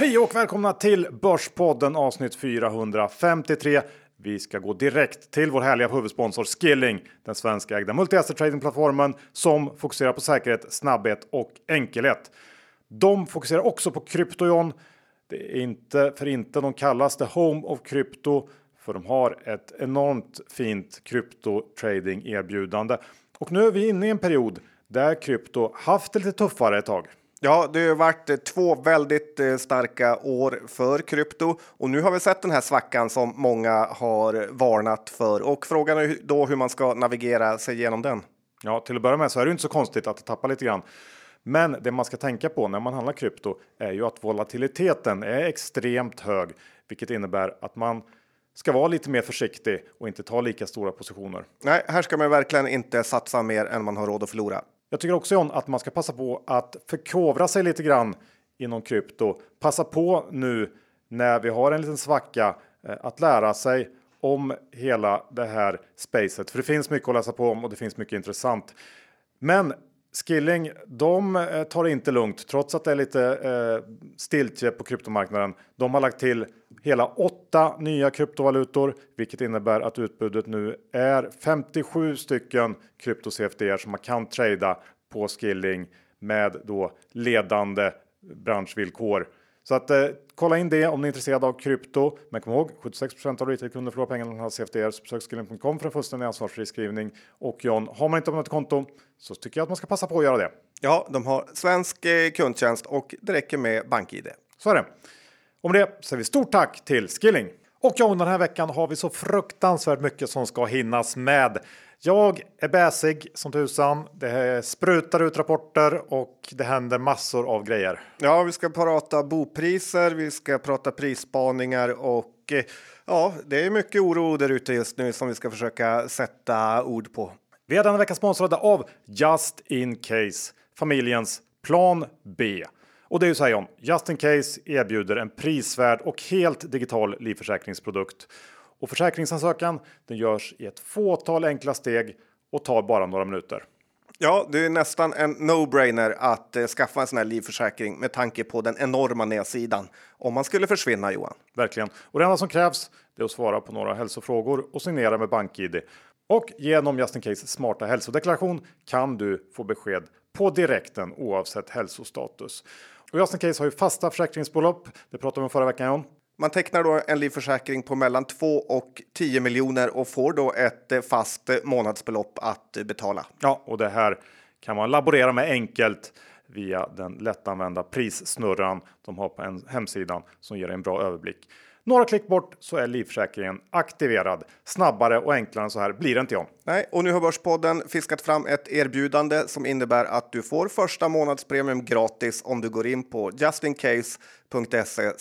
Hej och välkomna till Börspodden avsnitt 453. Vi ska gå direkt till vår härliga huvudsponsor Skilling, den svenska ägda multi tradingplattformen som fokuserar på säkerhet, snabbhet och enkelhet. De fokuserar också på kryptojon. Det är inte för inte de kallas the home of krypto, för de har ett enormt fint krypto trading erbjudande. Och nu är vi inne i en period där krypto haft det lite tuffare ett tag. Ja, det har varit två väldigt eh, starka år för krypto och nu har vi sett den här svackan som många har varnat för och frågan är då hur man ska navigera sig igenom den. Ja, till att börja med så är det inte så konstigt att det tappar lite grann. Men det man ska tänka på när man handlar krypto är ju att volatiliteten är extremt hög, vilket innebär att man ska vara lite mer försiktig och inte ta lika stora positioner. Nej, här ska man verkligen inte satsa mer än man har råd att förlora. Jag tycker också John, att man ska passa på att förkovra sig lite grann inom krypto. Passa på nu när vi har en liten svacka eh, att lära sig om hela det här spacet. För det finns mycket att läsa på om och det finns mycket intressant. Men Skilling, de eh, tar det inte lugnt trots att det är lite eh, stiltje på kryptomarknaden. De har lagt till hela åtta nya kryptovalutor, vilket innebär att utbudet nu är 57 stycken krypto-CFDR som man kan trada på Skilling med då ledande branschvillkor. Så att eh, kolla in det om ni är intresserade av krypto. Men kom ihåg 76% av retailkunder förlorar pengar när de CFDR. Så besök skilling.com för en fullständig ansvarsfri skrivning. Och John, har man inte öppnat ett konto så tycker jag att man ska passa på att göra det. Ja, de har svensk eh, kundtjänst och det räcker med BankID. Så är det. Med det säger vi stort tack till Skilling. Och ja, den här veckan har vi så fruktansvärt mycket som ska hinnas med. Jag är bäsig som tusan. Det sprutar ut rapporter och det händer massor av grejer. Ja, vi ska prata bopriser, vi ska prata prisspaningar och eh, ja, det är mycket oro där ute just nu som vi ska försöka sätta ord på. Vi är denna vecka sponsrade av Just In Case, familjens plan B. Och det är ju så här John, Just In Case erbjuder en prisvärd och helt digital livförsäkringsprodukt. Och försäkringsansökan den görs i ett fåtal enkla steg och tar bara några minuter. Ja, det är nästan en no-brainer att eh, skaffa en sån här livförsäkring med tanke på den enorma nedsidan om man skulle försvinna Johan. Verkligen. Och det enda som krävs är att svara på några hälsofrågor och signera med BankID. Och genom Just In Case smarta hälsodeklaration kan du få besked på direkten oavsett hälsostatus. Och Just In Case har ju fasta försäkringsbelopp. Det pratade vi om förra veckan John. Man tecknar då en livförsäkring på mellan 2 och 10 miljoner och får då ett eh, fast eh, månadsbelopp att eh, betala. Ja, och det här kan man laborera med enkelt via den lättanvända prissnurran de har på en hemsidan som ger en bra överblick. Några klick bort så är livförsäkringen aktiverad. Snabbare och enklare än så här blir det inte John. Nej, och nu har Börspodden fiskat fram ett erbjudande som innebär att du får första månadspremium gratis om du går in på justincase.se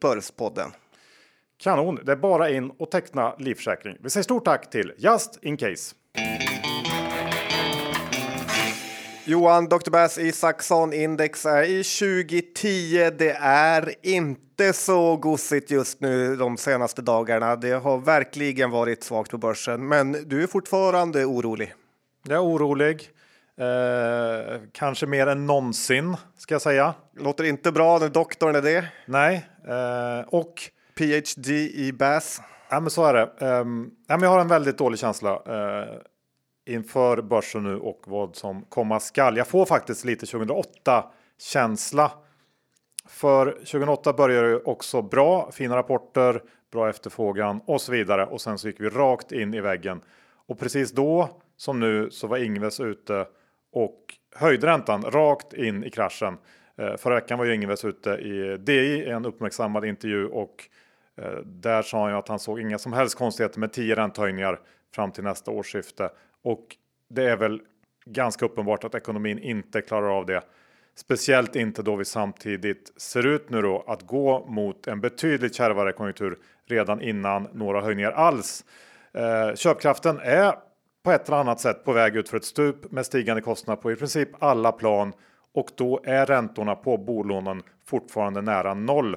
börspodden. Kanon, det är bara in och teckna livförsäkring. Vi säger stort tack till Just In Case. Johan, Dr. Bass Isaksson index är i 2010. Det är inte så gosigt just nu de senaste dagarna. Det har verkligen varit svagt på börsen, men du är fortfarande orolig. Jag är orolig. Eh, kanske mer än någonsin ska jag säga. Låter inte bra när doktorn är det. Nej, eh, och PhD i Bass. Ja, men så är det. Ja, men jag har en väldigt dålig känsla uh, inför börsen nu och vad som komma skall. Jag får faktiskt lite 2008 känsla. För 2008 började det också bra, fina rapporter, bra efterfrågan och så vidare. Och sen så gick vi rakt in i väggen. Och precis då som nu så var Ingves ute och höjde räntan rakt in i kraschen. Eh, förra veckan var ju Ingves ute i DI i en uppmärksammad intervju och eh, där sa han ju att han såg inga som helst konstigheter med 10 räntehöjningar fram till nästa årsskifte. Och det är väl ganska uppenbart att ekonomin inte klarar av det. Speciellt inte då vi samtidigt ser ut nu då att gå mot en betydligt kärvare konjunktur redan innan några höjningar alls. Eh, köpkraften är på ett eller annat sätt på väg ut för ett stup med stigande kostnader på i princip alla plan och då är räntorna på bolånen fortfarande nära noll.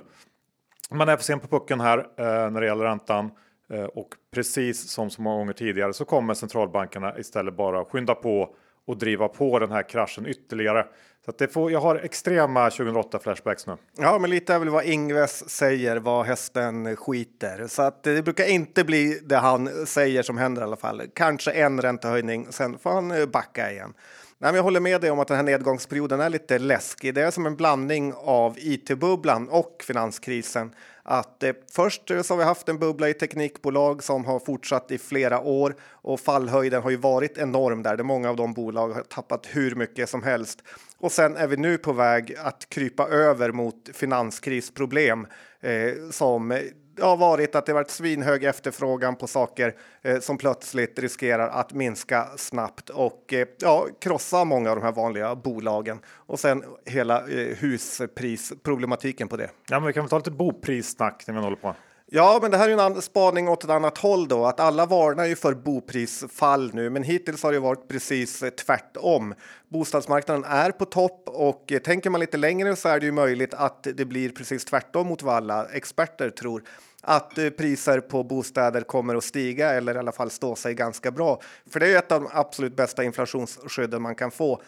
Man är för sen på pucken här eh, när det gäller räntan. Eh, och precis som så många gånger tidigare så kommer centralbankerna istället bara skynda på och driva på den här kraschen ytterligare. Så det får, jag har extrema 2008 flashbacks nu. Ja, men lite är väl vad Ingves säger, vad hästen skiter. Så att det brukar inte bli det han säger som händer i alla fall. Kanske en räntehöjning, sen får han eh, backa igen. Nej, men jag håller med dig om att den här nedgångsperioden är lite läskig. Det är som en blandning av it-bubblan och finanskrisen. Att eh, först så har vi haft en bubbla i teknikbolag som har fortsatt i flera år och fallhöjden har ju varit enorm där. Det många av de bolag har tappat hur mycket som helst. Och sen är vi nu på väg att krypa över mot finanskrisproblem eh, som har varit att det varit svinhög efterfrågan på saker eh, som plötsligt riskerar att minska snabbt och eh, ja, krossa många av de här vanliga bolagen. Och sen hela eh, husprisproblematiken på det. Ja, men vi kan väl ta lite boprissnack när vi håller på. Ja, men det här är en spaning åt ett annat håll då, att alla varnar ju för boprisfall nu, men hittills har det varit precis tvärtom. Bostadsmarknaden är på topp och tänker man lite längre så är det ju möjligt att det blir precis tvärtom mot vad alla experter tror att eh, priser på bostäder kommer att stiga eller i alla fall stå sig ganska bra. För det är ett av de absolut bästa inflationsskydden man kan få.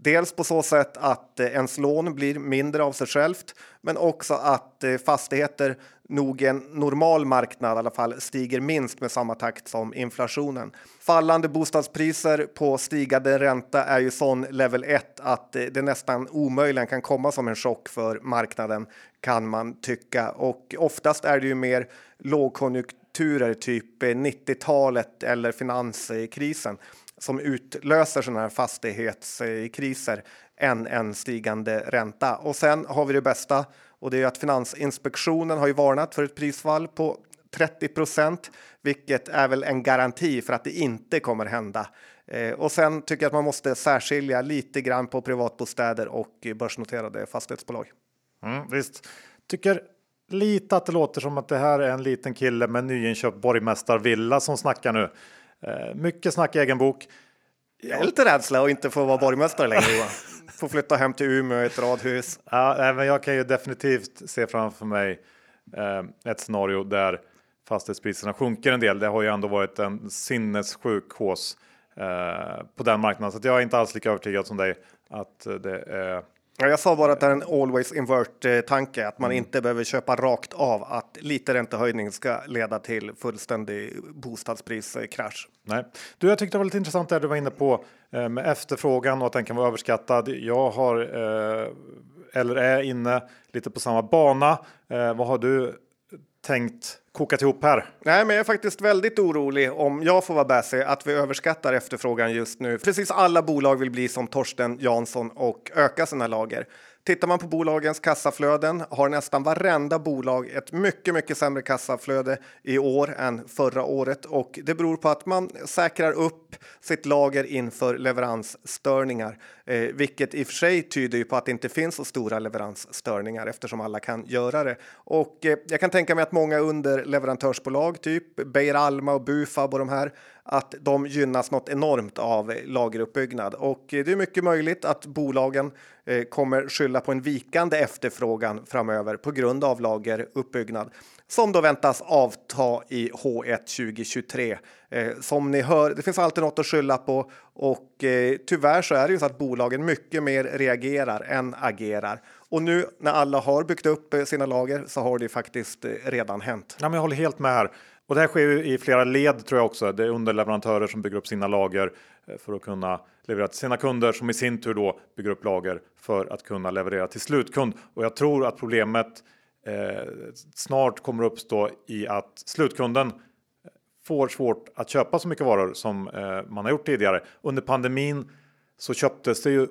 Dels på så sätt att eh, ens lån blir mindre av sig självt, men också att eh, fastigheter nog en normal marknad i alla fall stiger minst med samma takt som inflationen. Fallande bostadspriser på stigande ränta är ju sån level 1 att eh, det nästan omöjligen kan komma som en chock för marknaden kan man tycka och oftast är det ju mer lågkonjunkturer, typ 90-talet eller finanskrisen som utlöser sådana här fastighetskriser än en stigande ränta. Och sen har vi det bästa och det är att Finansinspektionen har ju varnat för ett prisfall på 30 procent, vilket är väl en garanti för att det inte kommer hända. Eh, och sen tycker jag att man måste särskilja lite grann på privatbostäder och börsnoterade fastighetsbolag. Mm, visst, tycker lite att det låter som att det här är en liten kille med nyinköpt borgmästarvilla som snackar nu. Eh, mycket snack i egen bok. Jag är lite rädsla att inte få vara borgmästare längre. Johan. Få flytta hem till Umeå i ett radhus. Ja, men jag kan ju definitivt se framför mig eh, ett scenario där fastighetspriserna sjunker en del. Det har ju ändå varit en sinnessjuk hås eh, på den marknaden, så jag är inte alls lika övertygad som dig att det är jag sa bara att det är en always invert tanke, att man mm. inte behöver köpa rakt av att lite räntehöjning ska leda till fullständig bostadspriskrasch. Nej, du, jag tyckte det var lite intressant det du var inne på eh, med efterfrågan och att den kan vara överskattad. Jag har eh, eller är inne lite på samma bana. Eh, vad har du tänkt kokat ihop här? Nej, men jag är faktiskt väldigt orolig om jag får vara bäsig att vi överskattar efterfrågan just nu. Precis alla bolag vill bli som Torsten Jansson och öka sina lager. Tittar man på bolagens kassaflöden har nästan varenda bolag ett mycket, mycket sämre kassaflöde i år än förra året och det beror på att man säkrar upp sitt lager inför leveransstörningar, eh, vilket i och för sig tyder på att det inte finns så stora leveransstörningar eftersom alla kan göra det. Och eh, jag kan tänka mig att många underleverantörsbolag, typ Beijer Alma och Bufab och de här att de gynnas något enormt av lageruppbyggnad och eh, det är mycket möjligt att bolagen eh, kommer skylla på en vikande efterfrågan framöver på grund av lageruppbyggnad som då väntas avta i H1 2023. Eh, som ni hör, det finns alltid något att skylla på och tyvärr så är det ju så att bolagen mycket mer reagerar än agerar. Och nu när alla har byggt upp sina lager så har det faktiskt redan hänt. Ja, men jag håller helt med här. Och det här sker ju i flera led tror jag också. Det är underleverantörer som bygger upp sina lager eh, för att kunna leverera till sina kunder som i sin tur då bygger upp lager för att kunna leverera till slutkund. Och jag tror att problemet eh, snart kommer uppstå i att slutkunden eh, får svårt att köpa så mycket varor som eh, man har gjort tidigare. Under pandemin så köptes det ju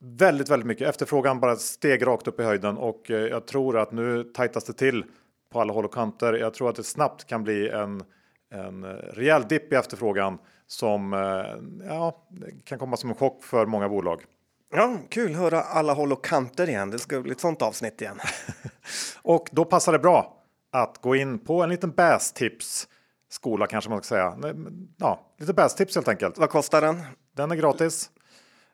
väldigt, väldigt mycket. Efterfrågan bara steg rakt upp i höjden och eh, jag tror att nu tajtas det till på alla håll och kanter. Jag tror att det snabbt kan bli en, en rejäl dipp i efterfrågan som eh, ja, kan komma som en chock för många bolag. Ja, kul höra alla håll och kanter igen. Det ska bli ett sånt avsnitt igen. och då passar det bra att gå in på en liten bästips skola kanske man ska säga. Ja, lite bästips helt enkelt. Vad kostar den? Den är gratis.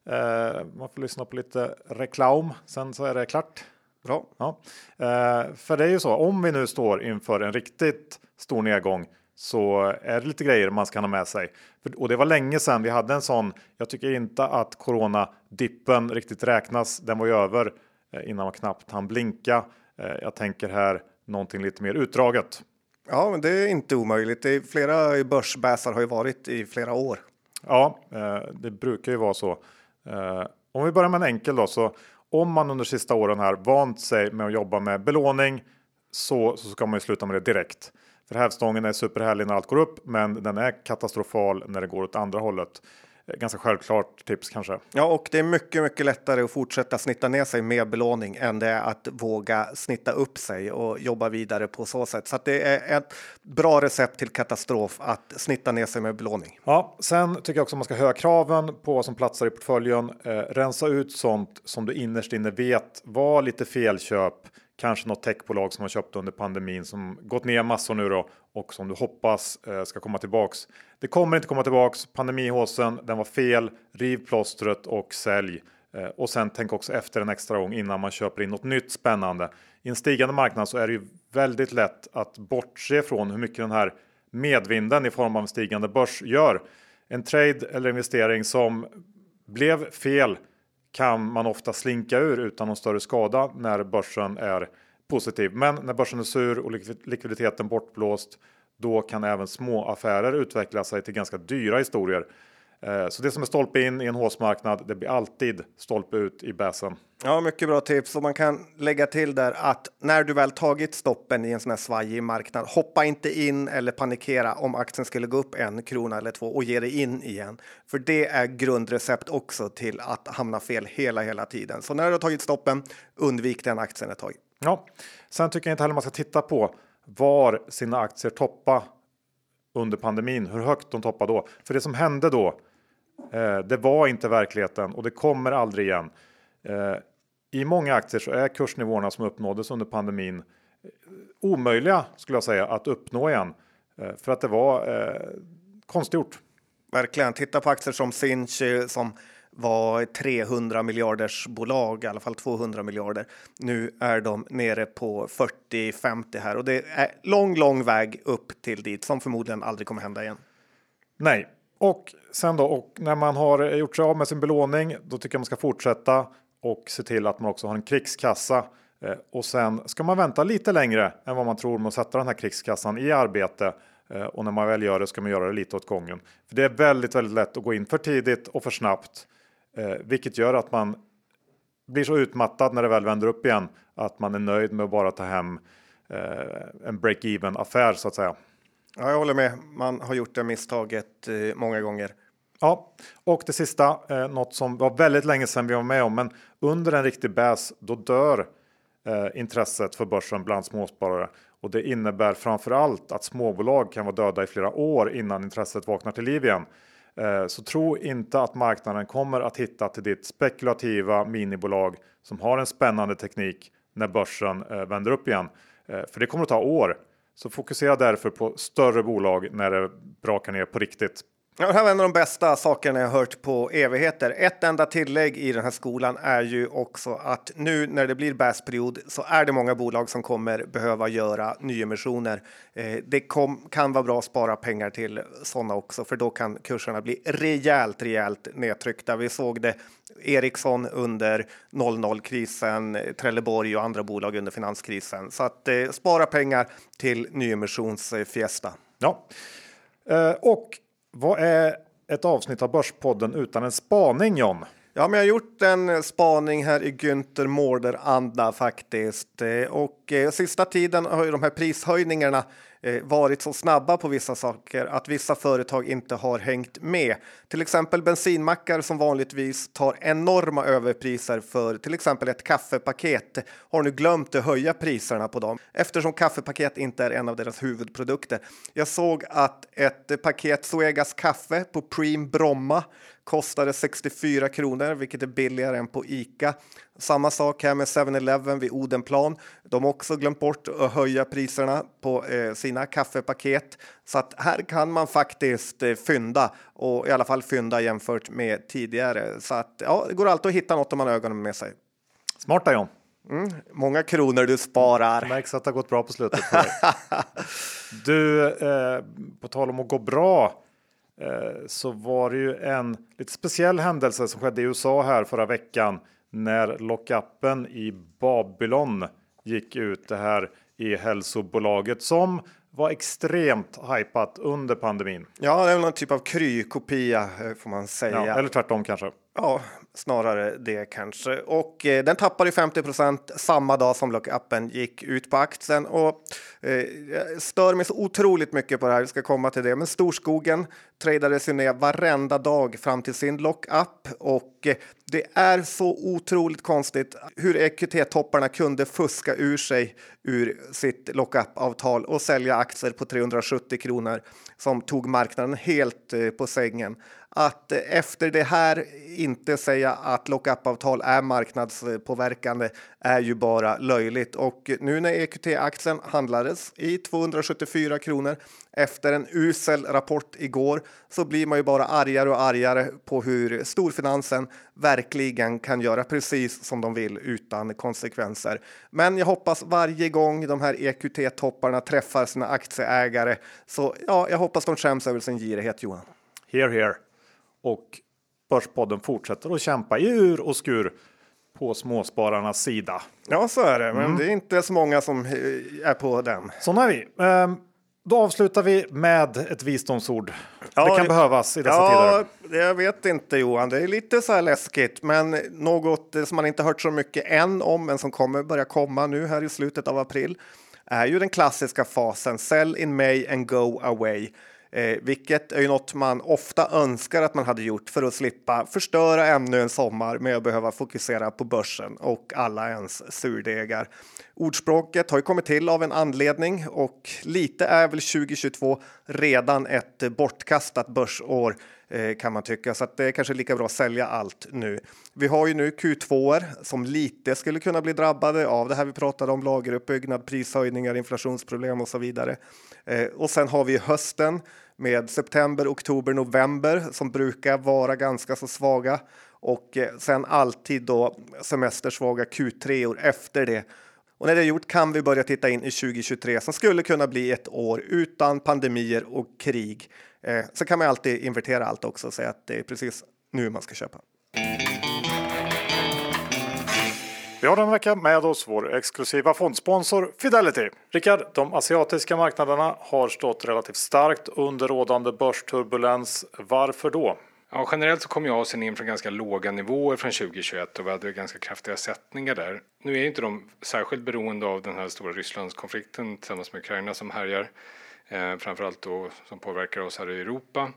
Eh, man får lyssna på lite reklam. Sen så är det klart. Bra. Ja. Eh, för det är ju så, om vi nu står inför en riktigt stor nedgång så är det lite grejer man ska ha med sig. Och det var länge sedan vi hade en sån. Jag tycker inte att coronadippen riktigt räknas. Den var ju över eh, innan man knappt hann blinka. Eh, jag tänker här någonting lite mer utdraget. Ja, men det är inte omöjligt. Det är flera börsbäsar har ju varit i flera år. Ja, eh, det brukar ju vara så. Om vi börjar med en enkel då, så om man under sista åren här vant sig med att jobba med belåning så, så ska man ju sluta med det direkt. För hävstången är superhärlig när allt går upp, men den är katastrofal när det går åt andra hållet. Ganska självklart tips kanske. Ja, och det är mycket, mycket lättare att fortsätta snitta ner sig med belåning än det är att våga snitta upp sig och jobba vidare på så sätt. Så det är ett bra recept till katastrof att snitta ner sig med belåning. Ja, sen tycker jag också man ska höja kraven på vad som platsar i portföljen. Eh, rensa ut sånt som du innerst inne vet var lite felköp kanske något techbolag som har köpt under pandemin som gått ner massor nu då och som du hoppas eh, ska komma tillbaks. Det kommer inte komma tillbaks. Pandemihåsen, den var fel. Riv plåstret och sälj. Eh, och sen tänk också efter en extra gång innan man köper in något nytt spännande. I en stigande marknad så är det ju väldigt lätt att bortse från hur mycket den här medvinden i form av en stigande börs gör. En trade eller investering som blev fel kan man ofta slinka ur utan någon större skada när börsen är positiv. Men när börsen är sur och likviditeten bortblåst, då kan även små affärer utveckla sig till ganska dyra historier. Eh, så det som är stolpe in i en håsmarknad, det blir alltid stolpe ut i bäsen. Ja, mycket bra tips och man kan lägga till där att när du väl tagit stoppen i en sån här svajig marknad, hoppa inte in eller panikera om aktien skulle gå upp en krona eller två och ge dig in igen. För det är grundrecept också till att hamna fel hela, hela tiden. Så när du har tagit stoppen, undvik den aktien ett tag. Ja, sen tycker jag inte heller man ska titta på var sina aktier toppa under pandemin, hur högt de toppade då. För det som hände då, eh, det var inte verkligheten och det kommer aldrig igen. Eh, I många aktier så är kursnivåerna som uppnåddes under pandemin eh, omöjliga skulle jag säga att uppnå igen. Eh, för att det var eh, konstgjort. Verkligen. Titta på aktier som Sinch eh, som var 300 miljarders bolag, i alla fall 200 miljarder. Nu är de nere på 40-50 här och det är lång, lång väg upp till dit som förmodligen aldrig kommer hända igen. Nej, och sen då och när man har gjort sig av med sin belåning, då tycker jag man ska fortsätta och se till att man också har en krigskassa. Eh, och sen ska man vänta lite längre än vad man tror med att sätta den här krigskassan i arbete. Eh, och när man väl gör det ska man göra det lite åt gången. För det är väldigt, väldigt lätt att gå in för tidigt och för snabbt, eh, vilket gör att man blir så utmattad när det väl vänder upp igen att man är nöjd med att bara ta hem en break-even affär så att säga. Ja, jag håller med. Man har gjort det misstaget många gånger. Ja, och det sista, eh, något som var väldigt länge sedan vi var med om, men under en riktig bäs, då dör eh, intresset för börsen bland småsparare. Och det innebär framför allt att småbolag kan vara döda i flera år innan intresset vaknar till liv igen. Eh, så tro inte att marknaden kommer att hitta till ditt spekulativa minibolag som har en spännande teknik när börsen eh, vänder upp igen. Eh, för det kommer att ta år. Så fokusera därför på större bolag när det brakar ner på riktigt. Ja, det här var en av de bästa sakerna jag hört på evigheter. Ett enda tillägg i den här skolan är ju också att nu när det blir bäsperiod så är det många bolag som kommer behöva göra nyemissioner. Eh, det kom, kan vara bra att spara pengar till sådana också, för då kan kurserna bli rejält, rejält nedtryckta. Vi såg det Ericsson under 00-krisen, Trelleborg och andra bolag under finanskrisen. Så att eh, spara pengar till nyemissionsfiesta. Ja, eh, och vad är ett avsnitt av Börspodden utan en spaning John? Ja, men jag har gjort en spaning här i Günther Mårder anda faktiskt. Eh, och eh, sista tiden har ju de här prishöjningarna Eh, varit så snabba på vissa saker att vissa företag inte har hängt med. Till exempel bensinmackar som vanligtvis tar enorma överpriser för till exempel ett kaffepaket har nu glömt att höja priserna på dem eftersom kaffepaket inte är en av deras huvudprodukter. Jag såg att ett paket Zoegas kaffe på Preem Bromma kostade 64 kronor, vilket är billigare än på Ica. Samma sak här med 7-Eleven vid Odenplan. De har också glömt bort att höja priserna på eh, sina kaffepaket. Så att här kan man faktiskt eh, fynda och i alla fall fynda jämfört med tidigare. Så att ja, det går alltid att hitta något om man har ögonen med sig. Smarta John. Mm, många kronor du sparar. Det märks att det har gått bra på slutet. du, eh, på tal om att gå bra eh, så var det ju en lite speciell händelse som skedde i USA här förra veckan när lockupen i Babylon gick ut det här i hälsobolaget som var extremt hypat under pandemin. Ja, det är någon typ av krykopia eh, får man säga. Ja, eller tvärtom kanske. Ja, snarare det kanske. Och eh, den tappade 50% samma dag som lockupen gick ut på aktien. Och Eh, jag stör mig så otroligt mycket på det här, vi ska komma till det. Men Storskogen tradades ju ner varenda dag fram till sin lockup och eh, det är så otroligt konstigt hur EQT-topparna kunde fuska ur sig ur sitt lockup-avtal och sälja aktier på 370 kronor som tog marknaden helt eh, på sängen att efter det här inte säga att lockup-avtal är marknadspåverkande är ju bara löjligt. Och nu när EQT-aktien handlades i 274 kronor efter en usel rapport igår så blir man ju bara argare och argare på hur storfinansen verkligen kan göra precis som de vill utan konsekvenser. Men jag hoppas varje gång de här EQT-topparna träffar sina aktieägare så ja, jag hoppas de skäms över sin girighet Johan. Here, here och Börspodden fortsätter att kämpa i ur och skur på småspararnas sida. Ja, så är det, men mm. det är inte så många som eh, är på den. Sådana är vi. Ehm, då avslutar vi med ett visdomsord. Ja, det kan det, behövas i dessa ja, tider. Jag vet inte Johan, det är lite så här läskigt, men något som man inte hört så mycket än om, men som kommer börja komma nu här i slutet av april är ju den klassiska fasen sell in May and go away. Eh, vilket är ju något man ofta önskar att man hade gjort för att slippa förstöra ännu en sommar med att behöva fokusera på börsen och alla ens surdegar. Ordspråket har ju kommit till av en anledning och lite är väl 2022 redan ett bortkastat börsår eh, kan man tycka, så att det är kanske lika bra att sälja allt nu. Vi har ju nu Q2 som lite skulle kunna bli drabbade av det här vi pratade om lageruppbyggnad, prishöjningar, inflationsproblem och så vidare. Eh, och sen har vi hösten med september, oktober, november som brukar vara ganska så svaga och eh, sen alltid då semestersvaga Q3 år efter det. Och när det är gjort kan vi börja titta in i 2023 som skulle kunna bli ett år utan pandemier och krig. Eh, så kan man alltid invertera allt också och säga att det är precis nu man ska köpa. Vi har den vecka med oss vår exklusiva fondsponsor Fidelity. Rickard, de asiatiska marknaderna har stått relativt starkt under rådande börsturbulens. Varför då? Ja, generellt så kom ju Asien in från ganska låga nivåer från 2021 och vi hade ganska kraftiga sättningar där. Nu är inte de särskilt beroende av den här stora Rysslandskonflikten tillsammans med Ukraina som härjar, eh, framförallt då som påverkar oss här i Europa.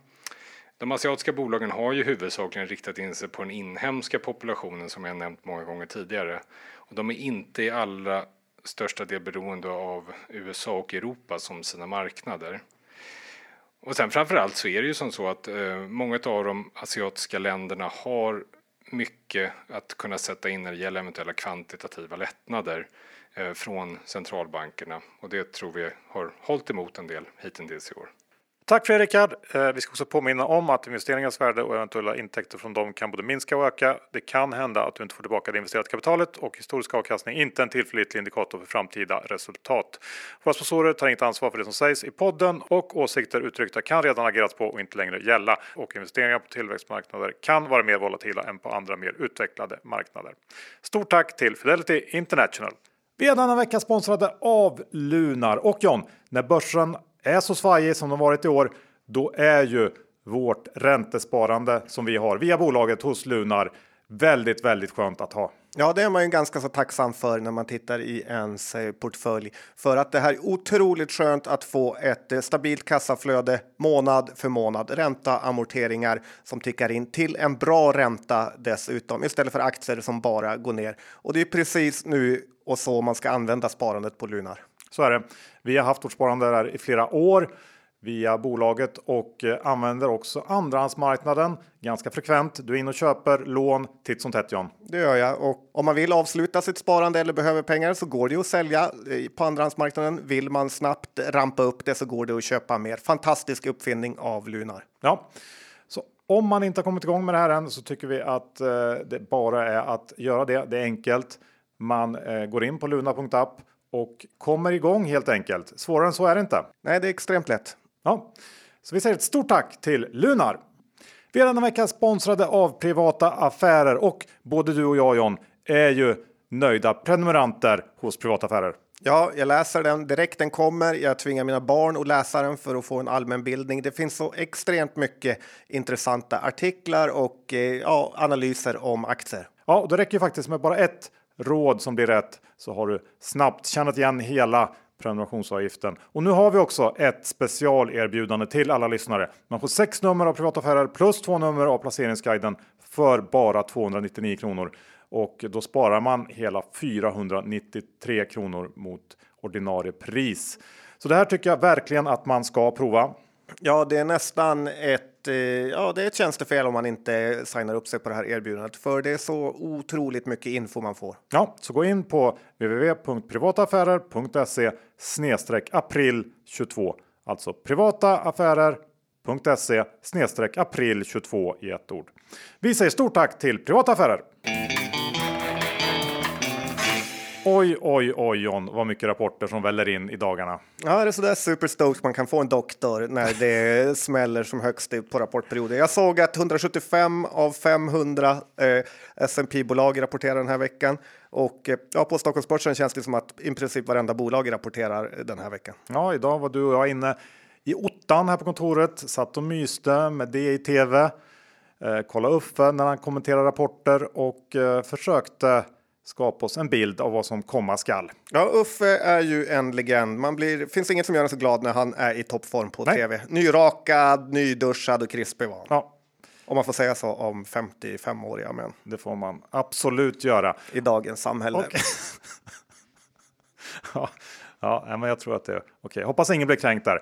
De asiatiska bolagen har ju huvudsakligen riktat in sig på den inhemska populationen som jag nämnt många gånger tidigare. Och de är inte i allra största del beroende av USA och Europa som sina marknader. Och sen framförallt så är det ju som så att eh, många av de asiatiska länderna har mycket att kunna sätta in när det gäller eventuella kvantitativa lättnader eh, från centralbankerna och det tror vi har hållit emot en del hittills i år. Tack för Rickard. Eh, vi ska också påminna om att investeringars värde och eventuella intäkter från dem kan både minska och öka. Det kan hända att du inte får tillbaka det investerade kapitalet och historisk avkastning inte en tillförlitlig indikator för framtida resultat. Våra sponsorer tar inget ansvar för det som sägs i podden och åsikter uttryckta kan redan agerats på och inte längre gälla. Och investeringar på tillväxtmarknader kan vara mer volatila än på andra mer utvecklade marknader. Stort tack till Fidelity International. Vi är denna vecka sponsrade av Lunar och John. När börsen är så svajig som de varit i år, då är ju vårt räntesparande som vi har via bolaget hos Lunar väldigt, väldigt skönt att ha. Ja, det är man ju ganska så tacksam för när man tittar i ens eh, portfölj för att det här är otroligt skönt att få ett eh, stabilt kassaflöde månad för månad, ränta, amorteringar som tickar in till en bra ränta dessutom istället för aktier som bara går ner. Och det är precis nu och så man ska använda sparandet på Lunar. Så är det. Vi har haft vårt sparande där i flera år via bolaget och eh, använder också andrahandsmarknaden ganska frekvent. Du är inne och köper lån titt som tätt John. Det gör jag och om man vill avsluta sitt sparande eller behöver pengar så går det att sälja eh, på andrahandsmarknaden. Vill man snabbt rampa upp det så går det att köpa mer. Fantastisk uppfinning av Lunar. Ja, så om man inte har kommit igång med det här än så tycker vi att eh, det bara är att göra det. Det är enkelt. Man går in på luna.app och kommer igång helt enkelt. Svårare än så är det inte. Nej, det är extremt lätt. Ja, så vi säger ett stort tack till Lunar. Vi är denna vecka sponsrade av Privata Affärer och både du och jag John är ju nöjda prenumeranter hos Privata Affärer. Ja, jag läser den direkt den kommer. Jag tvingar mina barn att läsa den för att få en allmänbildning. Det finns så extremt mycket intressanta artiklar och eh, ja, analyser om aktier. Ja, och det räcker ju faktiskt med bara ett råd som blir rätt så har du snabbt tjänat igen hela prenumerationsavgiften. Och nu har vi också ett specialerbjudande till alla lyssnare. Man får sex nummer av privataffärer plus två nummer av placeringsguiden för bara 299 kronor och då sparar man hela 493 kronor mot ordinarie pris. Så det här tycker jag verkligen att man ska prova. Ja, det är nästan ett, eh, ja, det är ett tjänstefel om man inte signar upp sig på det här erbjudandet, för det är så otroligt mycket info man får. Ja, så gå in på www.privataaffärer.se snedstreck april 22, alltså privataaffärer.se snedstreck april 22 i ett ord. Vi säger stort tack till Privata Affärer. Oj, oj, oj John, vad mycket rapporter som väller in i dagarna. Ja, det är sådär superstoked man kan få en doktor när det smäller som högst på rapportperioden. Jag såg att 175 av 500 eh, S&P bolag rapporterar den här veckan och eh, ja, på Stockholmsbörsen känns det som att i princip varenda bolag rapporterar den här veckan. Ja, idag var du och jag inne i ottan här på kontoret, satt och myste med det i tv. Eh, kolla Uffe när han kommenterar rapporter och eh, försökte skapa oss en bild av vad som komma skall. Ja, Uffe är ju en legend. Man blir, finns inget som gör en så glad när han är i toppform på Nej. tv. Nyrakad, nyduschad och krispig var ja. Om man får säga så om 55-åriga män. Det får man absolut göra. I dagens samhälle. Och... ja, ja, men jag tror att det är okej. Okay. Hoppas ingen blir kränkt där.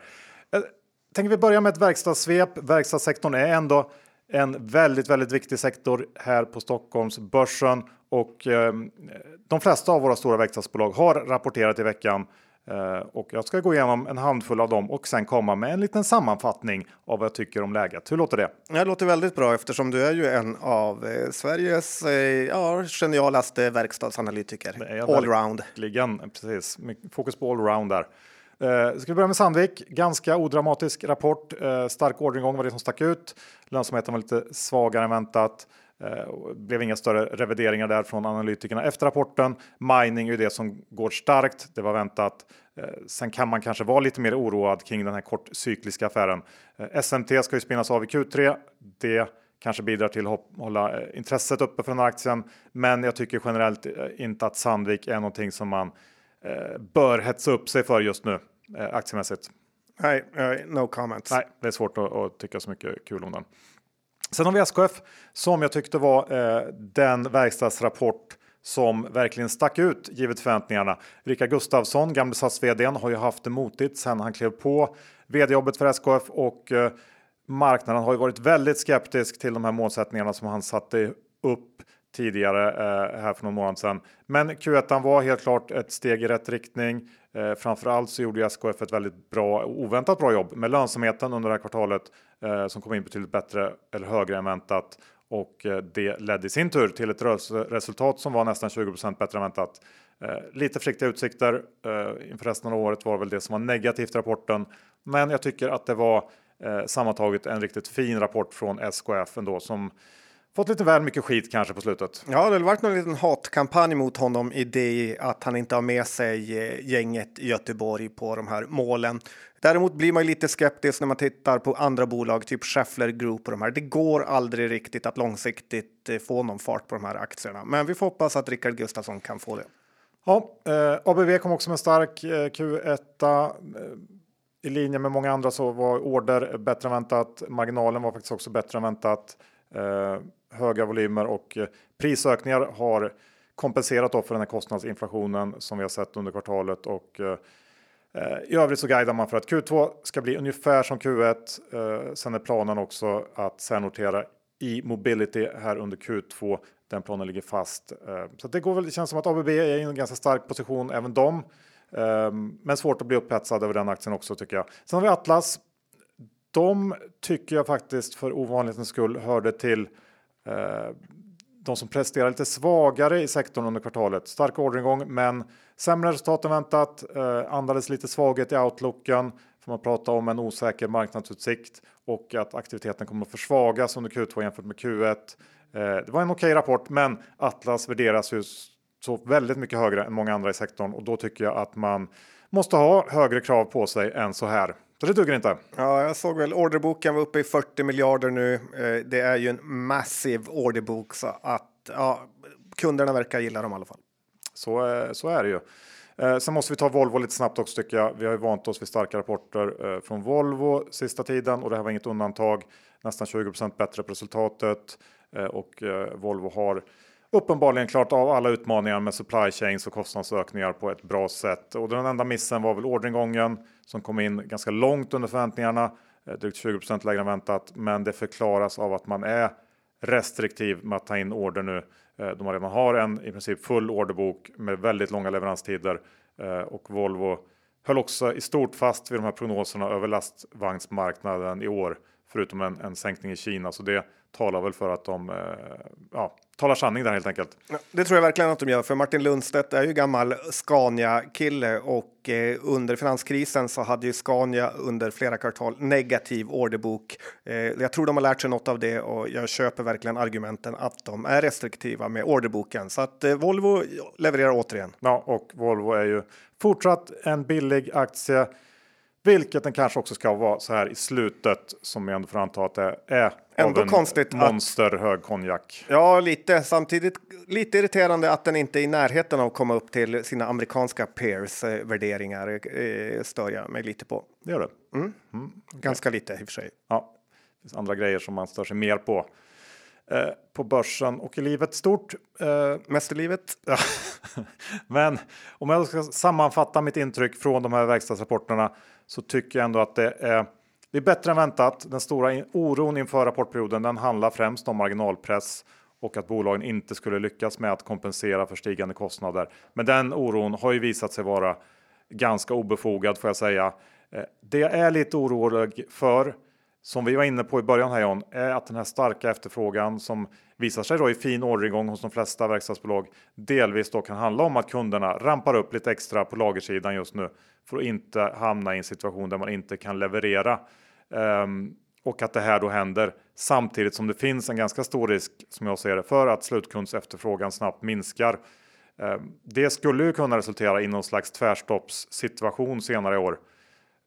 Jag tänker vi börja med ett verkstadssvep. Verkstadssektorn är ändå en väldigt, väldigt viktig sektor här på Stockholmsbörsen och eh, de flesta av våra stora verkstadsbolag har rapporterat i veckan eh, och jag ska gå igenom en handfull av dem och sen komma med en liten sammanfattning av vad jag tycker om läget. Hur låter det? Det låter väldigt bra eftersom du är ju en av eh, Sveriges eh, ja, genialaste verkstadsanalytiker. Allround. precis. Fokus på allround där. Eh, ska vi börja med Sandvik. Ganska odramatisk rapport. Eh, stark orderingång var det som stack ut. Lönsamheten var lite svagare än väntat. Eh, blev inga större revideringar där från analytikerna efter rapporten. Mining är det som går starkt. Det var väntat. Eh, sen kan man kanske vara lite mer oroad kring den här kortcykliska affären. Eh, SMT ska ju spinnas av i Q3. Det kanske bidrar till att hålla intresset uppe för den här aktien. Men jag tycker generellt inte att Sandvik är någonting som man bör hetsa upp sig för just nu aktiemässigt. Nej, no comments. Nej, det är svårt att, att, tycka så mycket kul om den. Sen har vi SKF som jag tyckte var eh, den verkstadsrapport som verkligen stack ut givet förväntningarna. Rickard Gustafsson, gamle SAS vd, har ju haft det motigt sen han klev på vd-jobbet för SKF och eh, marknaden har ju varit väldigt skeptisk till de här målsättningarna som han satte upp tidigare eh, här för någon månad sedan. Men Q1 var helt klart ett steg i rätt riktning. Eh, framförallt så gjorde SKF ett väldigt bra, oväntat bra jobb med lönsamheten under det här kvartalet Eh, som kom in betydligt bättre eller högre än väntat och eh, det ledde i sin tur till ett resultat som var nästan 20% bättre än väntat. Eh, lite försiktiga utsikter eh, inför resten av året var väl det som var negativt i rapporten. Men jag tycker att det var eh, sammantaget en riktigt fin rapport från SKF ändå som Fått lite väl mycket skit kanske på slutet. Ja, det har varit någon liten hatkampanj mot honom i det att han inte har med sig eh, gänget i Göteborg på de här målen. Däremot blir man lite skeptisk när man tittar på andra bolag, typ Schaeffler Group och de här. Det går aldrig riktigt att långsiktigt eh, få någon fart på de här aktierna, men vi får hoppas att Rickard Gustafsson kan få det. Ja, eh, ABV kom också med stark eh, Q1. Eh, I linje med många andra så var order bättre än väntat. Marginalen var faktiskt också bättre än väntat. Höga volymer och eh, prisökningar har kompenserat för den här kostnadsinflationen som vi har sett under kvartalet och eh, eh, i övrigt så guidar man för att Q2 ska bli ungefär som Q1. Sen är planen också att särnotera i Mobility här under Q2. Den planen ligger fast. Så det går väl, det känns som att ABB är i en ganska stark position, även de. Ehm, men svårt att bli upphetsad över den aktien också tycker jag. Sen har vi Atlas. De tycker jag faktiskt för ovanlighetens skull hörde till Eh, Eh, de som presterar lite svagare i sektorn under kvartalet. Stark orderingång, men sämre resultat än väntat. Eh, andades lite svaghet i outlooken. Får man prata om en osäker marknadsutsikt och att aktiviteten kommer att försvagas under Q2 jämfört med Q1. Eh, det var en okej okay rapport, men Atlas värderas ju så väldigt mycket högre än många andra i sektorn och då tycker jag att man måste ha högre krav på sig än så här. Så det duger inte. Ja, jag såg väl orderboken var uppe i 40 miljarder nu. Eh, det är ju en massiv orderbok så att ja, kunderna verkar gilla dem i alla fall. Så, eh, så är det ju. Eh, sen måste vi ta Volvo lite snabbt också tycker jag. Vi har ju vant oss vid starka rapporter från Volvo sista tiden och det här var inget undantag. Nästan 20% bättre på resultatet och Volvo har uppenbarligen klart av alla utmaningar med supply chains och kostnadsökningar på ett bra sätt. Och den enda missen var väl orderingången som kom in ganska långt under förväntningarna, eh, drygt 20 lägre än väntat. Men det förklaras av att man är restriktiv med att ta in order nu. Eh, de de redan har en i princip full orderbok med väldigt långa leveranstider eh, och Volvo höll också i stort fast vid de här prognoserna över lastvagnsmarknaden i år, förutom en, en sänkning i Kina. Så det talar väl för att de ja, talar sanning där helt enkelt. Det tror jag verkligen att de gör, för Martin Lundstedt är ju gammal Scania-kille och eh, under finanskrisen så hade ju Scania under flera kvartal negativ orderbok. Eh, jag tror de har lärt sig något av det och jag köper verkligen argumenten att de är restriktiva med orderboken. Så att eh, Volvo levererar återigen. Ja, och Volvo är ju fortsatt en billig aktie. Vilket den kanske också ska vara så här i slutet som jag ändå får anta att det är. Ändå en konstigt monster att... hög konjak. Ja, lite. Samtidigt lite irriterande att den inte är i närheten av att komma upp till sina amerikanska peers eh, värderingar. Eh, stör jag mig lite på. Det gör det. Mm. Mm. Ganska lite i och för sig. Ja, det finns andra grejer som man stör sig mer på. Eh, på börsen och i livet stort. Eh, mest i livet. Men om jag ska sammanfatta mitt intryck från de här verkstadsrapporterna så tycker jag ändå att det är, det är bättre än väntat. Den stora oron inför rapportperioden den handlar främst om marginalpress och att bolagen inte skulle lyckas med att kompensera för stigande kostnader. Men den oron har ju visat sig vara ganska obefogad får jag säga. Eh, det jag är lite orolig för som vi var inne på i början här John, är att den här starka efterfrågan som visar sig då i fin orderingång hos de flesta verkstadsbolag delvis då kan handla om att kunderna rampar upp lite extra på lagersidan just nu för att inte hamna i en situation där man inte kan leverera. Um, och att det här då händer samtidigt som det finns en ganska stor risk som jag ser det för att slutkundsefterfrågan snabbt minskar. Um, det skulle ju kunna resultera i någon slags tvärstoppssituation senare i år.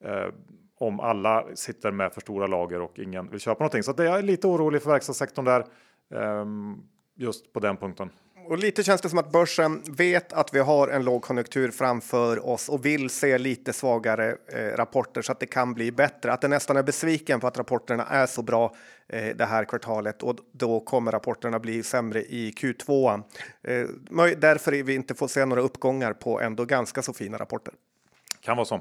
Ehm, om alla sitter med för stora lager och ingen vill köpa någonting. Så det är lite orolig för verkstadssektorn där. Um, just på den punkten. Och lite känns det som att börsen vet att vi har en lågkonjunktur framför oss och vill se lite svagare eh, rapporter så att det kan bli bättre. Att det nästan är besviken på att rapporterna är så bra eh, det här kvartalet och då kommer rapporterna bli sämre i Q2. Eh, därför vi inte får se några uppgångar på ändå ganska så fina rapporter. Kan vara så.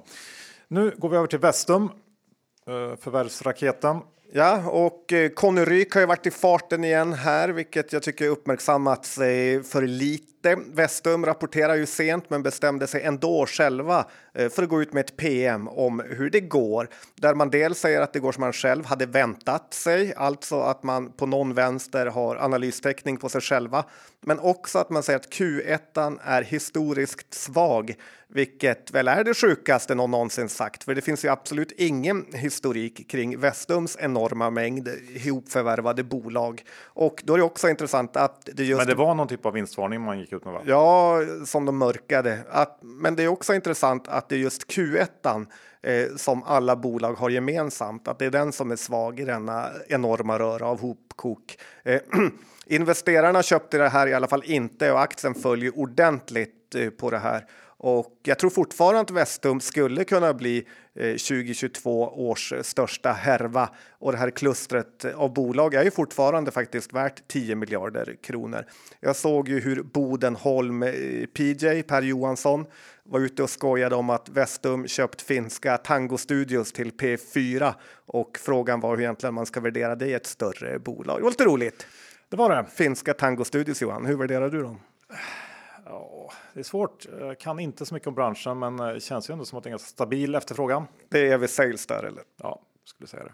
Nu går vi över till Vestum, eh, förvärvsraketen. Ja, och eh, Conny Ryk har ju varit i farten igen här, vilket jag tycker uppmärksammats för lite. Vestum rapporterar ju sent, men bestämde sig ändå själva eh, för att gå ut med ett PM om hur det går, där man dels säger att det går som man själv hade väntat sig, alltså att man på någon vänster har analystäckning på sig själva, men också att man säger att Q1 är historiskt svag vilket väl är det sjukaste någon någonsin sagt, för det finns ju absolut ingen historik kring Vestums enorma mängd ihopförvärvade bolag. Och då är det också intressant att det just... Men det var någon typ av vinstvarning man gick ut med? Va? Ja, som de mörkade. Att, men det är också intressant att det är just Q1 eh, som alla bolag har gemensamt, att det är den som är svag i denna enorma röra av hopkok. Eh, investerarna köpte det här i alla fall inte och aktien följer ordentligt eh, på det här. Och jag tror fortfarande att Vestum skulle kunna bli 2022 eh, års största härva och det här klustret av bolag är ju fortfarande faktiskt värt 10 miljarder kronor. Jag såg ju hur Bodenholm eh, PJ Per Johansson var ute och skojade om att Vestum köpt finska Tango Studios till P4 och frågan var hur egentligen man ska värdera det i ett större bolag. Det var lite roligt. Det var det. Finska Tango Studios Johan, hur värderar du dem? Ja, det är svårt. Jag kan inte så mycket om branschen, men det känns ju ändå som att det är en ganska stabil efterfrågan. Det är väl sales där eller? Ja, skulle säga det.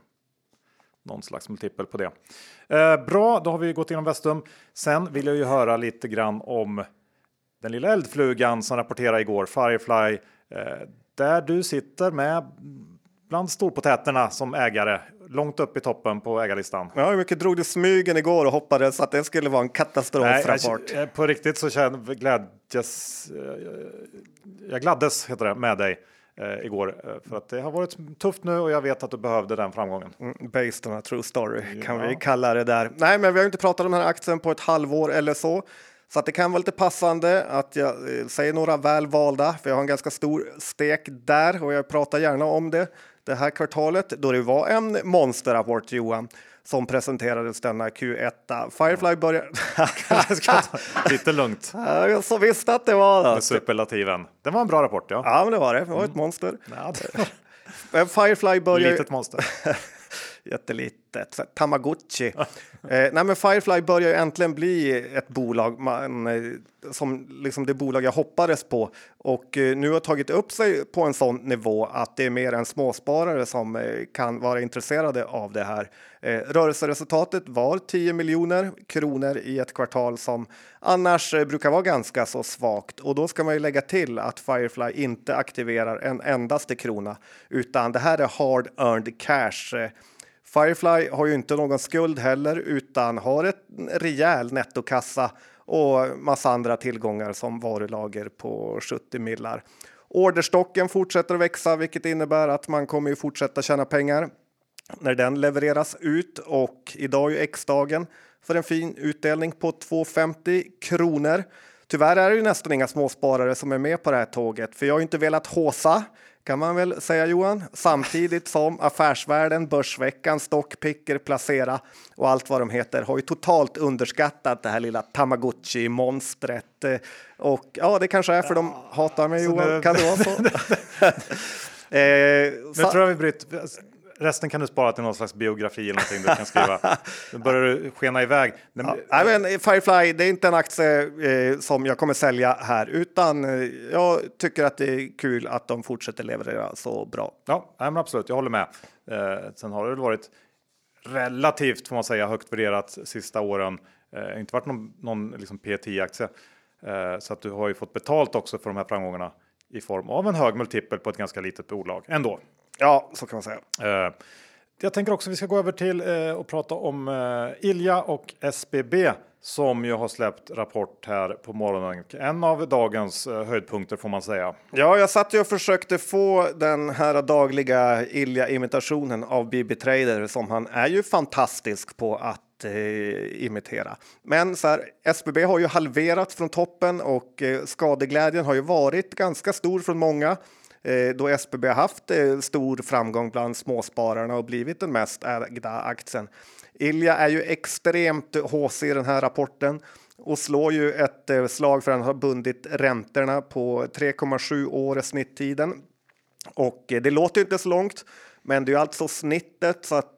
någon slags multipel på det. Eh, bra, då har vi gått igenom Vestum. Sen vill jag ju höra lite grann om den lilla eldflugan som rapporterade igår, Firefly, eh, där du sitter med bland storpotäterna som ägare, långt upp i toppen på ägarlistan. Ja, hur mycket drog du smygen igår och hoppades att det skulle vara en katastrofrapport? Nej, på riktigt så kände glädjes, jag gladdes heter det, med dig eh, igår eh, för att det har varit tufft nu och jag vet att du behövde den framgången. Mm, based on a true story kan ja. vi kalla det där. Nej, men vi har inte pratat om den här aktien på ett halvår eller så. Så att det kan vara lite passande att jag eh, säger några väl valda, för jag har en ganska stor stek där och jag pratar gärna om det det här kvartalet då det var en monsterrapport Johan som presenterades denna Q1. Firefly börjar... Lite lugnt. Jag så visste att det var det. Superlativen. Det var en bra rapport. Ja, ja men det var det. Det var ett mm. monster. Ja, det... Firefly börjar... Litet monster. Jättelitet. Tamagotchi. eh, nej, men Firefly börjar ju äntligen bli ett bolag man, eh, som liksom det bolag jag hoppades på och eh, nu har tagit upp sig på en sån nivå att det är mer än småsparare som eh, kan vara intresserade av det här. Eh, rörelseresultatet var 10 miljoner kronor i ett kvartal som annars eh, brukar vara ganska så svagt och då ska man ju lägga till att Firefly inte aktiverar en endaste krona utan det här är hard earned cash Firefly har ju inte någon skuld heller utan har ett rejäl nettokassa och massa andra tillgångar som varulager på 70 millar. Orderstocken fortsätter att växa, vilket innebär att man kommer ju fortsätta tjäna pengar när den levereras ut och idag är ju X-dagen för en fin utdelning på 250 kronor. Tyvärr är det ju nästan inga småsparare som är med på det här tåget, för jag har inte velat håsa kan man väl säga Johan. Samtidigt som Affärsvärlden, Börsveckan, Stockpicker, Placera och allt vad de heter har ju totalt underskattat det här lilla Tamagotchi-monstret. Och ja, det kanske är för ja, de hatar mig Johan. Nu... Kan det vara så? eh, nu tror jag vi bryter Resten kan du spara till någon slags biografi eller någonting du kan skriva. Nu börjar du skena iväg. Ja, ja, men Firefly, det är inte en aktie eh, som jag kommer sälja här, utan eh, jag tycker att det är kul att de fortsätter leverera så bra. Ja, men absolut, jag håller med. Eh, sen har det varit relativt, får man säga, högt värderat sista åren. Eh, inte varit någon, någon liksom P10-aktie. Eh, så att du har ju fått betalt också för de här framgångarna i form av en hög multipel på ett ganska litet bolag ändå. Ja, så kan man säga. Eh, jag tänker också att vi ska gå över till eh, och prata om eh, Ilja och SBB som ju har släppt rapport här på morgonen. En av dagens eh, höjdpunkter får man säga. Ja, jag satt ju och försökte få den här dagliga Ilja imitationen av Bibi Trader som han är ju fantastisk på att eh, imitera. Men så här, SBB har ju halverat från toppen och eh, skadeglädjen har ju varit ganska stor från många. Eh, då SBB har haft eh, stor framgång bland småspararna och blivit den mest ägda aktien. Ilja är ju extremt HC i den här rapporten och slår ju ett eh, slag för att han har bundit räntorna på 3,7 år i snitttiden. Och det låter inte så långt, men det är alltså snittet så att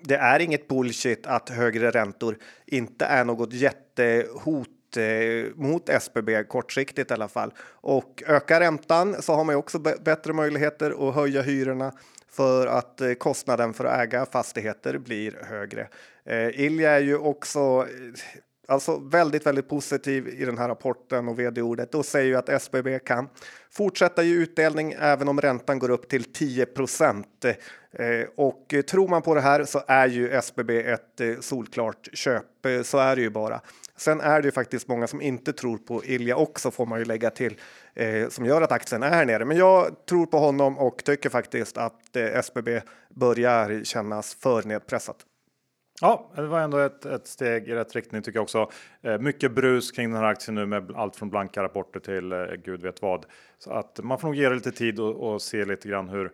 det är inget bullshit att högre räntor inte är något jättehot Eh, mot SBB kortsiktigt i alla fall. Och ökar räntan så har man ju också bättre möjligheter att höja hyrorna för att eh, kostnaden för att äga fastigheter blir högre. Eh, Ilja är ju också eh, alltså väldigt, väldigt positiv i den här rapporten och vd-ordet och säger ju att SBB kan fortsätta ge utdelning även om räntan går upp till 10 procent. Eh, och tror man på det här så är ju SBB ett eh, solklart köp. Eh, så är det ju bara. Sen är det ju faktiskt många som inte tror på Ilja också får man ju lägga till som gör att aktien är här nere. Men jag tror på honom och tycker faktiskt att SBB börjar kännas för nedpressat. Ja, det var ändå ett, ett steg i rätt riktning tycker jag också. Eh, mycket brus kring den här aktien nu med allt från blanka rapporter till eh, gud vet vad. Så att man får nog ge det lite tid och, och se lite grann hur,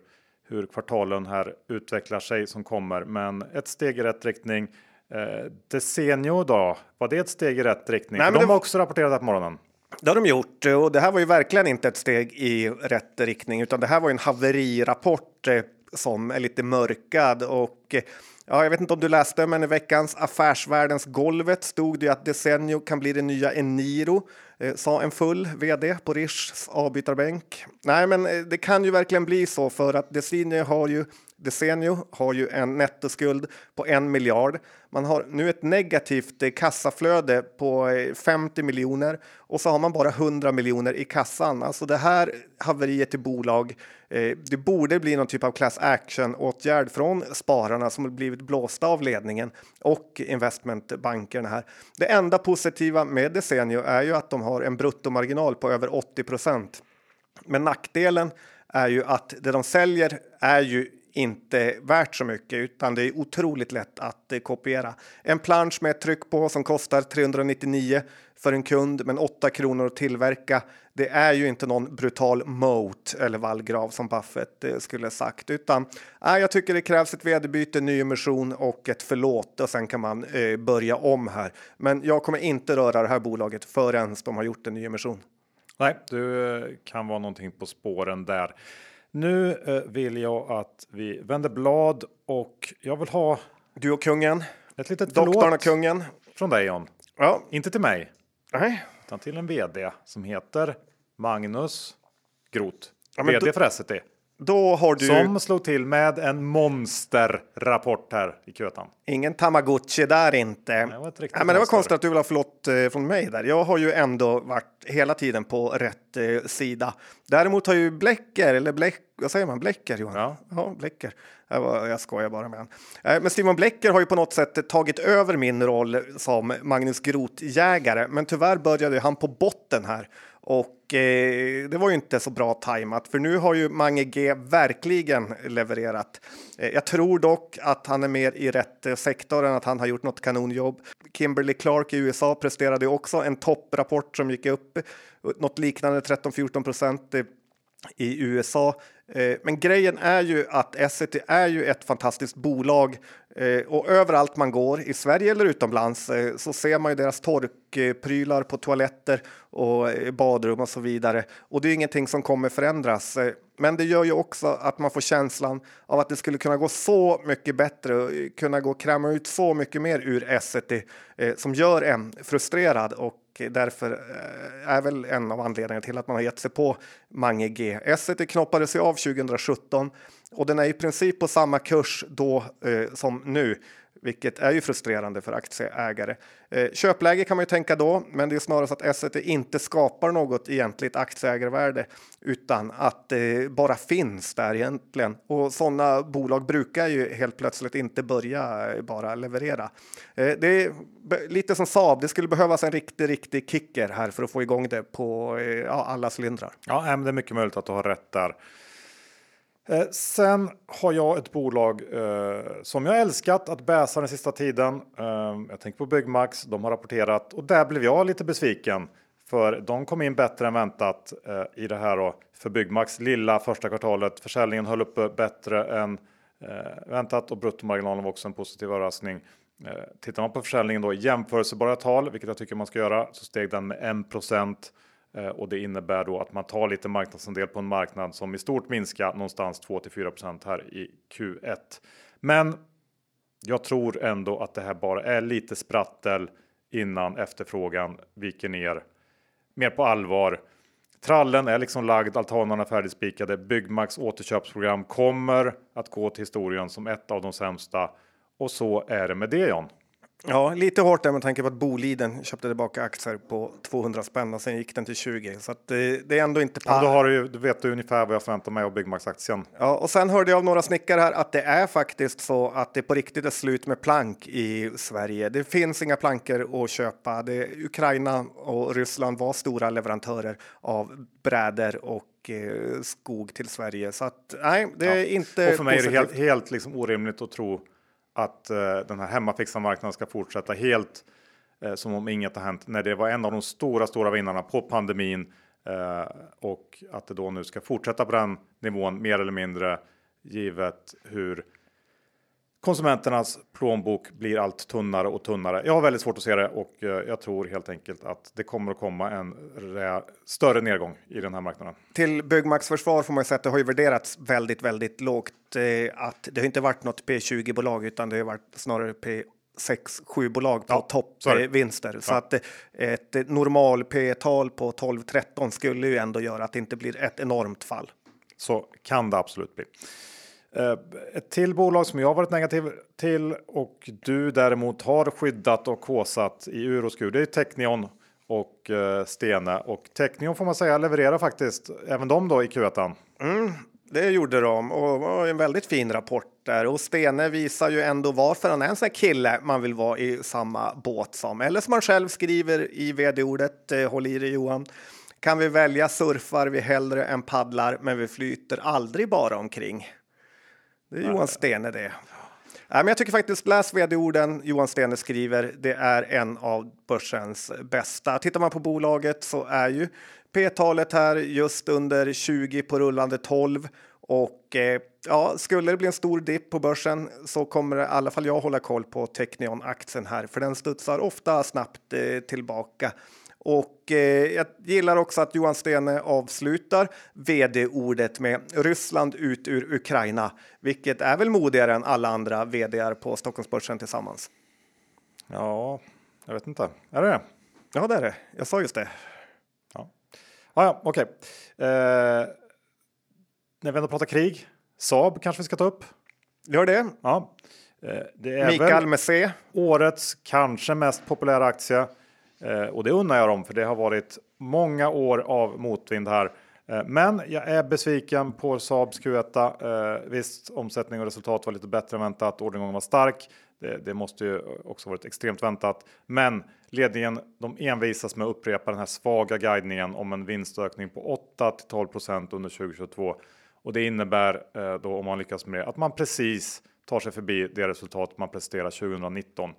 hur kvartalen här utvecklar sig som kommer. Men ett steg i rätt riktning. Eh, Desenio då, var det ett steg i rätt riktning? Nej, de har också rapporterat på morgonen. Det har de gjort och det här var ju verkligen inte ett steg i rätt riktning utan det här var en haverirapport eh, som är lite mörkad och eh, ja, jag vet inte om du läste, men i veckans Affärsvärldens golvet stod det att Desenio kan bli det nya Eniro, eh, sa en full vd på Rischs avbytarbänk. Nej, men eh, det kan ju verkligen bli så för att Desenio har ju Desenio har ju en nettoskuld på en miljard. Man har nu ett negativt eh, kassaflöde på eh, 50 miljoner och så har man bara 100 miljoner i kassan. Alltså det här haveriet i bolag. Eh, det borde bli någon typ av class action åtgärd från spararna som blivit blåsta av ledningen och investmentbankerna här. Det enda positiva med Desenio är ju att de har en bruttomarginal på över 80 procent. Men nackdelen är ju att det de säljer är ju inte värt så mycket utan det är otroligt lätt att eh, kopiera. En plansch med ett tryck på som kostar 399 för en kund men 8 kronor att tillverka. Det är ju inte någon brutal moat eller vallgrav som Buffett eh, skulle sagt utan äh, jag tycker det krävs ett vd byte, nyemission och ett förlåt och sen kan man eh, börja om här. Men jag kommer inte röra det här bolaget förrän de har gjort en nyemission. Nej, du kan vara någonting på spåren där. Nu eh, vill jag att vi vänder blad och jag vill ha Du och kungen. ett litet Doktorn och kungen. från dig John. Ja, Inte till mig, nej. utan till en vd som heter Magnus Groth. Ja, vd då- för Essity. Då har du Som slog till med en monsterrapport här i Kötan. ingen tamagotchi där inte. det var ett riktigt men det var monster. konstigt att du vill ha förlåt eh, från mig där. Jag har ju ändå varit hela tiden på rätt eh, sida. Däremot har ju Blecker, eller Bleck, vad säger man, Blecker Johan? Ja. ja Blecker. Jag, skojar bara med han. Eh, men Simon Blecker har ju på något sätt tagit över min roll som Magnus Groth-jägare. Men tyvärr började han på botten här. Och eh, det var ju inte så bra tajmat, för nu har ju Mange G verkligen levererat. Eh, jag tror dock att han är mer i rätt eh, sektor än att han har gjort något kanonjobb. Kimberly Clark i USA presterade också en topprapport som gick upp eh, något liknande 13-14 procent eh, i USA. Eh, Men grejen är ju att Essity är ju ett fantastiskt bolag Eh, och överallt man går i Sverige eller utomlands eh, så ser man ju deras torkprylar på toaletter och badrum och så vidare. Och det är ingenting som kommer förändras. Eh, men det gör ju också att man får känslan av att det skulle kunna gå så mycket bättre och kunna gå och kräma ut så mycket mer ur Essity eh, som gör en frustrerad och därför eh, är väl en av anledningarna till att man har gett sig på Mange G. Essity knoppade sig av 2017 och den är i princip på samma kurs då eh, som nu, vilket är ju frustrerande för aktieägare. Eh, köpläge kan man ju tänka då, men det är snarare så att Essity inte skapar något egentligt aktieägarvärde utan att det bara finns där egentligen. Och sådana bolag brukar ju helt plötsligt inte börja eh, bara leverera. Eh, det är lite som Saab, det skulle behövas en riktig, riktig kicker här för att få igång det på eh, ja, alla cylindrar. Ja, men det är mycket möjligt att du har rätt där. Eh, sen har jag ett bolag eh, som jag älskat att bäsa den sista tiden. Eh, jag tänker på Byggmax, de har rapporterat och där blev jag lite besviken. För de kom in bättre än väntat eh, i det här då, för Byggmax lilla första kvartalet. Försäljningen höll uppe bättre än eh, väntat och bruttomarginalen var också en positiv överraskning. Eh, tittar man på försäljningen då i jämförelsebara tal, vilket jag tycker man ska göra, så steg den med 1 Eh, och det innebär då att man tar lite marknadsandel på en marknad som i stort minskar någonstans 2 till 4% här i Q1. Men jag tror ändå att det här bara är lite sprattel innan efterfrågan viker ner mer på allvar. Trallen är liksom lagd, altanerna färdigspikade. Byggmax återköpsprogram kommer att gå till historien som ett av de sämsta. Och så är det med det John. Ja, lite hårt där med tanke på att Boliden köpte tillbaka aktier på 200 spänn och sen gick den till 20 så att det, det är ändå inte. Ja, då, har du, då vet du ungefär vad jag förväntar mig av Byggmax-aktien. Ja, och sen hörde jag av några snickare här att det är faktiskt så att det på riktigt är slut med plank i Sverige. Det finns inga plankor att köpa. Det, Ukraina och Ryssland var stora leverantörer av brädor och eh, skog till Sverige. Så att nej, det är inte Och för mig är det helt, positivt. helt liksom orimligt att tro att eh, den här hemmafixarmarknaden ska fortsätta helt eh, som om inget har hänt när det var en av de stora, stora vinnarna på pandemin eh, och att det då nu ska fortsätta på den nivån mer eller mindre givet hur konsumenternas plånbok blir allt tunnare och tunnare. Jag har väldigt svårt att se det och eh, jag tror helt enkelt att det kommer att komma en större nedgång i den här marknaden. Till Byggmax försvar får man säga att det har ju värderats väldigt, väldigt lågt. Eh, att det har inte varit något P20 bolag utan det har varit snarare P 6 7 bolag på Ja, så toppvinster. Så Ja. att eh, ett eh, normal P-tal på 12 13 skulle ju ändå göra att det inte blir ett enormt fall. Så kan det absolut bli. Eh, ett till bolag som jag varit negativ till och du däremot har skyddat och kåsat i ur och skur. Det är Technion och Stena. Stene och Technion får man säga levererar faktiskt även de då i Q1. Mm, det gjorde de och en väldigt fin rapport där och Stene visar ju ändå varför han är en sån här kille man vill vara i samma båt som. Eller som han själv skriver i vd-ordet, eh, håll i dig Johan. Kan vi välja surfar vi hellre än paddlar, men vi flyter aldrig bara omkring. Det är Johan Stene det. Ja, men jag tycker faktiskt läs vd-orden Johan Stene skriver. Det är en av börsens bästa. Tittar man på bolaget så är ju P-talet här just under 20 på rullande 12 och eh, ja, skulle det bli en stor dipp på börsen så kommer i alla fall jag hålla koll på technion aktien här, för den studsar ofta snabbt eh, tillbaka. Och eh, jag gillar också att Johan Stene avslutar vd-ordet med Ryssland ut ur Ukraina, vilket är väl modigare än alla andra vd på Stockholmsbörsen tillsammans. Ja, jag vet inte. Är det det? Ja, det är det. Jag sa just det. Ja, ah, ja, okej. Okay. Eh, när vi ändå pratar krig, Saab kanske vi ska ta upp. Gör det. Ja, eh, det är Mikael med C. Årets kanske mest populära aktie. Eh, och det unnar jag dem för det har varit många år av motvind här. Eh, men jag är besviken på Saabs Q1. Eh, visst, omsättning och resultat var lite bättre än väntat. Orderingången var stark. Det, det, måste ju också varit extremt väntat. Men ledningen, de envisas med att upprepa den här svaga guidningen om en vinstökning på 8 till 12% under 2022. Och det innebär då om man lyckas med det att man precis tar sig förbi det resultat man presterar 2019.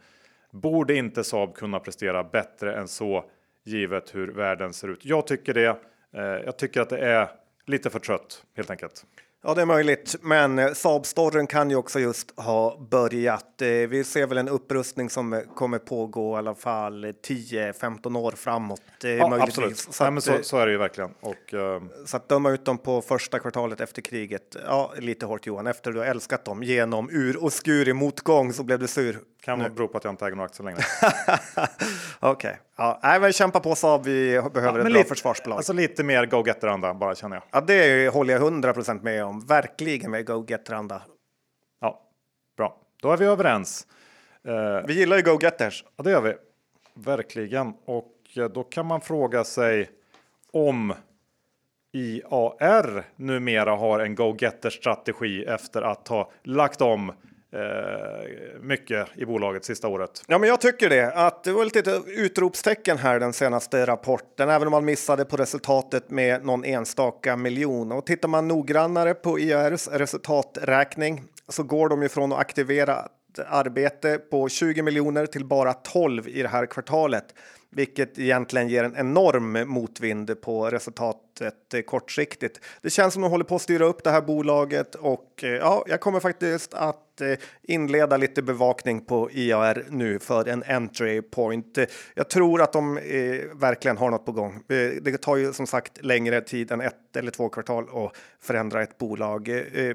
Borde inte Saab kunna prestera bättre än så givet hur världen ser ut? Jag tycker det. Eh, jag tycker att det är lite för trött helt enkelt. Ja, det är möjligt, men eh, Saab-storyn kan ju också just ha börjat. Eh, vi ser väl en upprustning som kommer pågå i alla fall 10-15 år framåt. Ja, absolut. Så, att, så, så, är det ju verkligen. Och, uh... Så att döma ut dem på första kvartalet efter kriget. Ja, lite hårt Johan. Efter du har älskat dem genom ur och skur i motgång så blev du sur. Kan nog bero på att jag inte äger några aktier längre. Okej, okay. ja, nej, men kämpa på Saab. Vi behöver ja, ett bra försvarsbolag. Alltså lite mer go-getter-anda bara känner jag. Ja, det håller jag 100% med om. Verkligen med go-getter-anda. Ja, bra. Då är vi överens. Uh, vi gillar ju go-getters. Ja, det gör vi. Verkligen. Och eh, då kan man fråga sig om IAR numera har en go-getter strategi efter att ha lagt om eh, Eh, mycket i bolaget sista året. Ja, men jag tycker det. Att det var lite utropstecken här den senaste rapporten, även om man missade på resultatet med någon enstaka miljon. Och tittar man noggrannare på IARs resultaträkning så går de ju från att aktivera arbete på 20 miljoner till bara 12 i det här kvartalet vilket egentligen ger en enorm motvind på resultatet kortsiktigt. Det känns som de håller på att styra upp det här bolaget och eh, ja, jag kommer faktiskt att eh, inleda lite bevakning på IAR nu för en entry point. Jag tror att de eh, verkligen har något på gång. Det tar ju som sagt längre tid än ett eller två kvartal att förändra ett bolag,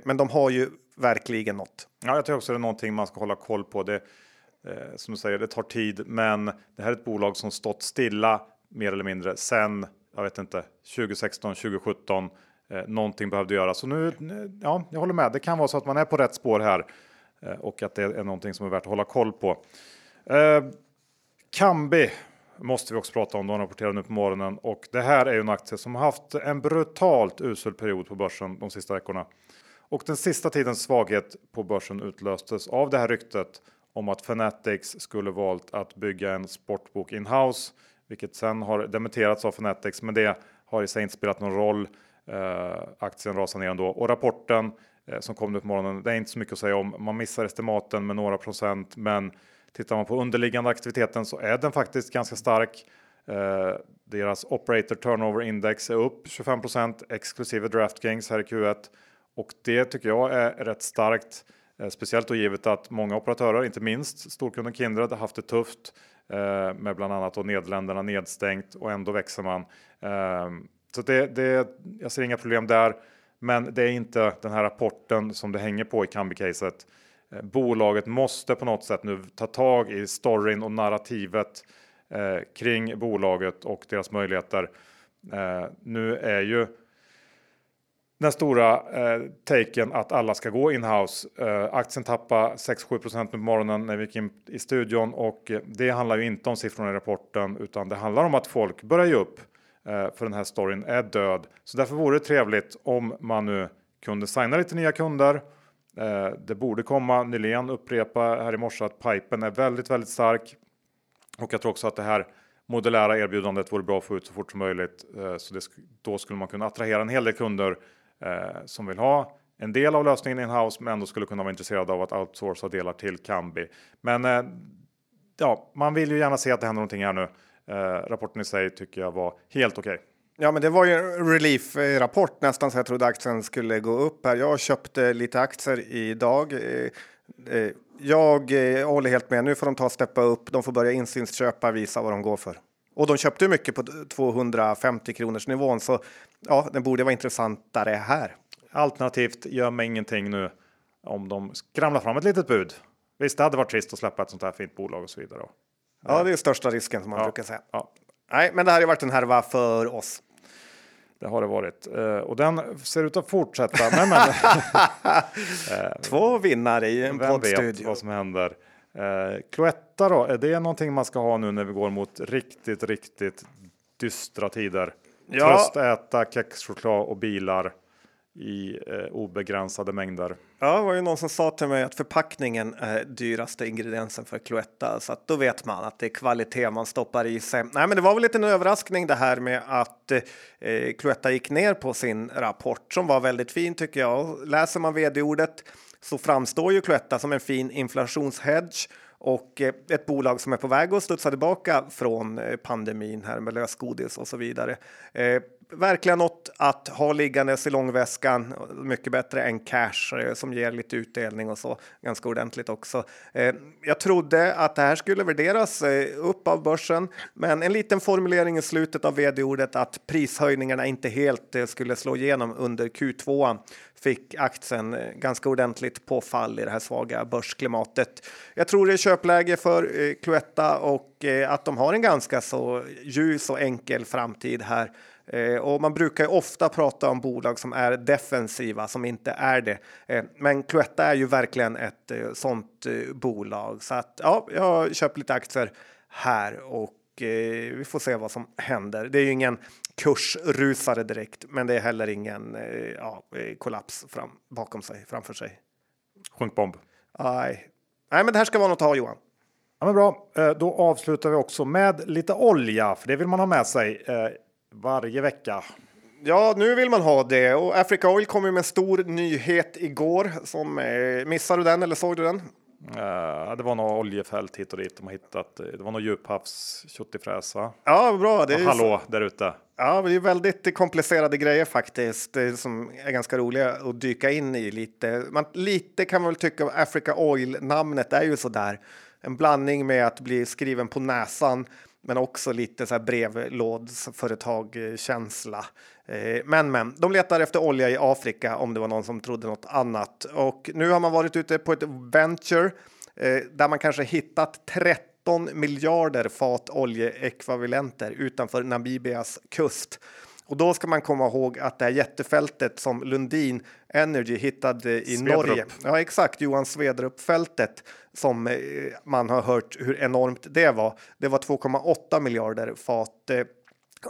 men de har ju verkligen något. Ja, jag tror också det är någonting man ska hålla koll på. Det Eh, som du säger, det tar tid, men det här är ett bolag som stått stilla mer eller mindre sen, jag vet inte, 2016, 2017. Eh, någonting behövde göras. Så nu, ja, jag håller med. Det kan vara så att man är på rätt spår här eh, och att det är någonting som är värt att hålla koll på. Eh, Kambi måste vi också prata om. De rapporterar nu på morgonen och det här är ju en aktie som har haft en brutalt usel period på börsen de sista veckorna. Och den sista tidens svaghet på börsen utlöstes av det här ryktet om att Fanatics skulle valt att bygga en sportbok in-house, vilket sen har dementerats av Fanatics, men det har i sig inte spelat någon roll. Eh, aktien rasar ner ändå och rapporten eh, som kom nu på morgonen, det är inte så mycket att säga om. Man missar estimaten med några procent, men tittar man på underliggande aktiviteten så är den faktiskt ganska stark. Eh, deras operator turnover index är upp 25% exklusive DraftKings här i Q1 och det tycker jag är rätt starkt. Eh, speciellt då givet att många operatörer, inte minst storkunden Kindred, har haft det tufft eh, med bland annat då Nederländerna nedstängt och ändå växer man. Ehm, så det, det, jag ser inga problem där. Men det är inte den här rapporten som det hänger på i Kambi-caset. Eh, bolaget måste på något sätt nu ta tag i storyn och narrativet kring bolaget och deras möjligheter. Nu är ju den stora eh, taken att alla ska gå inhouse. Eh, aktien tappade 6-7 nu på morgonen när vi gick in i studion och eh, det handlar ju inte om siffrorna i rapporten utan det handlar om att folk börjar ge upp eh, för den här storyn är död. Så därför vore det trevligt om man nu kunde signa lite nya kunder. Eh, det borde komma. Nylén upprepa här i morse att pipen är väldigt, väldigt stark och jag tror också att det här modulära erbjudandet vore bra att få ut så fort som möjligt. Eh, så det, då skulle man kunna attrahera en hel del kunder eh, som vill ha en del av lösningen in-house men ändå skulle kunna vara intresserad av att outsourca delar till Kambi. Men eh, ja, man vill ju gärna se att det händer någonting här nu. Eh, rapporten i sig tycker jag var helt okej. Okay. Ja, men det var ju en relief-rapport eh, nästan så jag trodde aktien skulle gå upp här. Jag köpte lite aktier idag. Eh, eh, jag håller helt med. Nu får de ta och steppa upp. De får börja insynsköpa, visa vad de går för. Och de köpte mycket på 250 kronors nivån, så ja, den borde vara intressantare här. Alternativt gör mig ingenting nu om de skramlar fram ett litet bud. Visst, det hade varit trist att släppa ett sånt här fint bolag och så vidare. Ja, det är största risken som man ja, brukar säga. Ja. Nej, men det här har varit en härva för oss. Det har det varit eh, och den ser ut att fortsätta. men, men, eh, Två vinnare i en poddstudio. Vem vet vad som händer. Eh, Cloetta då, är det någonting man ska ha nu när vi går mot riktigt, riktigt dystra tider? Ja. Tröstäta, kexchoklad och bilar i eh, obegränsade mängder. Ja, det var ju någon som sa till mig att förpackningen är dyraste ingrediensen för Cloetta, så att då vet man att det är kvalitet man stoppar i sig. Nej, men det var väl lite en överraskning det här med att eh, Cloetta gick ner på sin rapport som var väldigt fin tycker jag. Läser man vd-ordet så framstår ju Cloetta som en fin inflationshedge och eh, ett bolag som är på väg att studsa tillbaka från eh, pandemin här med lösgodis och så vidare. Eh, Verkligen något att ha liggandes i långväskan. Mycket bättre än cash eh, som ger lite utdelning och så ganska ordentligt också. Eh, jag trodde att det här skulle värderas eh, upp av börsen, men en liten formulering i slutet av vd-ordet att prishöjningarna inte helt skulle slå igenom under Q2 fick aktien ganska ordentligt påfall i det här svaga börsklimatet. Jag tror det är köpläge för Cloetta och att de har en ganska så ljus och enkel framtid här. Eh, och man brukar ju ofta prata om bolag som är defensiva som inte är det. Eh, men Cloetta är ju verkligen ett eh, sånt eh, bolag så att ja, jag köpt lite aktier här och eh, vi får se vad som händer. Det är ju ingen kursrusare direkt, men det är heller ingen eh, ja, kollaps fram, bakom sig, framför sig. Sjunkbomb. Nej. Nej, men det här ska vara något att ha Johan. Ja, men bra, då avslutar vi också med lite olja, för det vill man ha med sig varje vecka. Ja, nu vill man ha det och Africa Oil kom ju med en stor nyhet igår. Som, eh, missade du den eller såg du den? Uh, det var några oljefält hit och dit de har hittat. Eh, det var något djuphavs tjottifräs va? Ja, bra. Det är hallå så... där ute. Ja, det är väldigt komplicerade grejer faktiskt som är ganska roliga att dyka in i lite. Man, lite kan man väl tycka om Africa Oil namnet är ju så där en blandning med att bli skriven på näsan men också lite så här brevlådsföretag-känsla. Eh, men, men, de letar efter olja i Afrika om det var någon som trodde något annat. Och nu har man varit ute på ett venture eh, där man kanske hittat 13 miljarder fat oljeekvivalenter utanför Namibias kust. Och då ska man komma ihåg att det här jättefältet som Lundin Energy hittade i Svedrup. Norge. Ja, exakt. Johan Svedrup-fältet som eh, man har hört hur enormt det var. Det var 2,8 miljarder fat. Eh,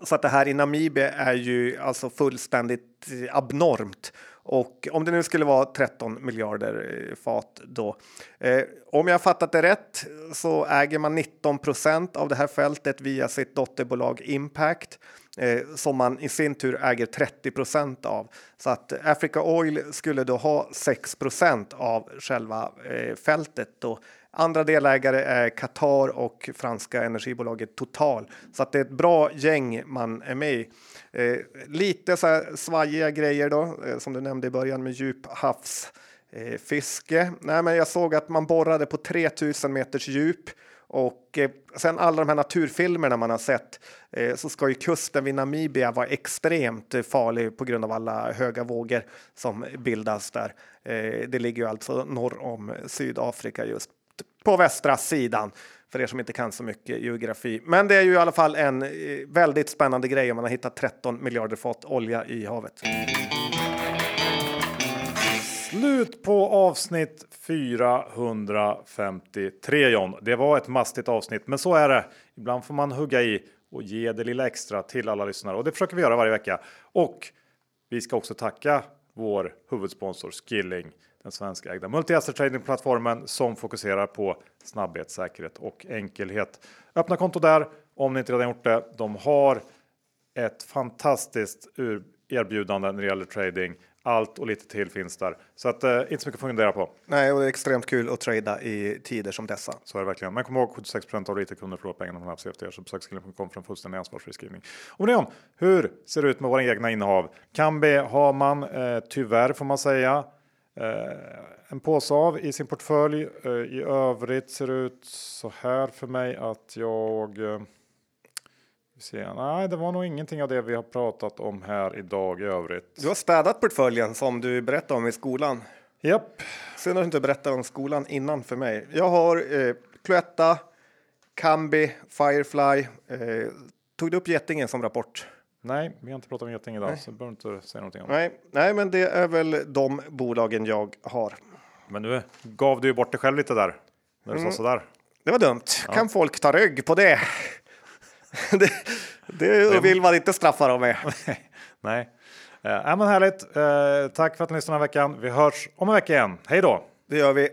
så att det här i Namibia är ju alltså fullständigt eh, abnormt. Och om det nu skulle vara 13 miljarder fat då. Eh, om jag fattat det rätt så äger man 19% av det här fältet via sitt dotterbolag Impact eh, som man i sin tur äger 30% av. Så att Africa Oil skulle då ha 6% av själva eh, fältet. Då. Andra delägare är Qatar och franska energibolaget Total. Så att det är ett bra gäng man är med i. Eh, lite så här svajiga grejer då, eh, som du nämnde i början med djuphavsfiske. Nej, men jag såg att man borrade på 3000 meters djup och eh, sen alla de här naturfilmerna man har sett eh, så ska ju kusten vid Namibia vara extremt farlig på grund av alla höga vågor som bildas där. Eh, det ligger ju alltså norr om Sydafrika just på västra sidan för er som inte kan så mycket geografi. Men det är ju i alla fall en eh, väldigt spännande grej om man har hittat 13 miljarder fat olja i havet. Slut på avsnitt 453 John. Det var ett mastigt avsnitt, men så är det. Ibland får man hugga i och ge det lilla extra till alla lyssnare och det försöker vi göra varje vecka. Och vi ska också tacka vår huvudsponsor Skilling, den svenska ägda multi-asset trading-plattformen som fokuserar på snabbhet, säkerhet och enkelhet. Öppna konto där om ni inte redan gjort det. De har ett fantastiskt erbjudande när det gäller trading. Allt och lite till finns där. Så att, eh, inte så mycket att fundera på. Nej, och det är extremt kul att trada i tider som dessa. Så är det verkligen. Men kom ihåg 76% av retailkunder förlorar pengarna på CFD. Så besök skilling.com för en fullständig ansvarsfri skrivning. Och om hur ser det ut med våra egna innehav? Kambi har man eh, tyvärr får man säga eh, en påse av i sin portfölj. Eh, I övrigt ser det ut så här för mig att jag eh, Se, nej, det var nog ingenting av det vi har pratat om här idag i övrigt. Du har städat portföljen som du berättade om i skolan. Japp. Synd att du inte berättade om skolan innan för mig. Jag har eh, Cloetta, Kambi, Firefly. Eh, tog du upp Getinge som rapport? Nej, vi har inte pratat om Getinge idag, nej. så behöver inte säga någonting om nej, nej, men det är väl de bolagen jag har. Men nu gav du ju bort dig själv lite där. När du mm. sa sådär. Det var dumt. Ja. Kan folk ta rygg på det? det, det vill man inte straffa dem med. Nej, äh, men härligt. Uh, tack för att ni lyssnade den här veckan. Vi hörs om en vecka igen. Hej då! Det gör vi.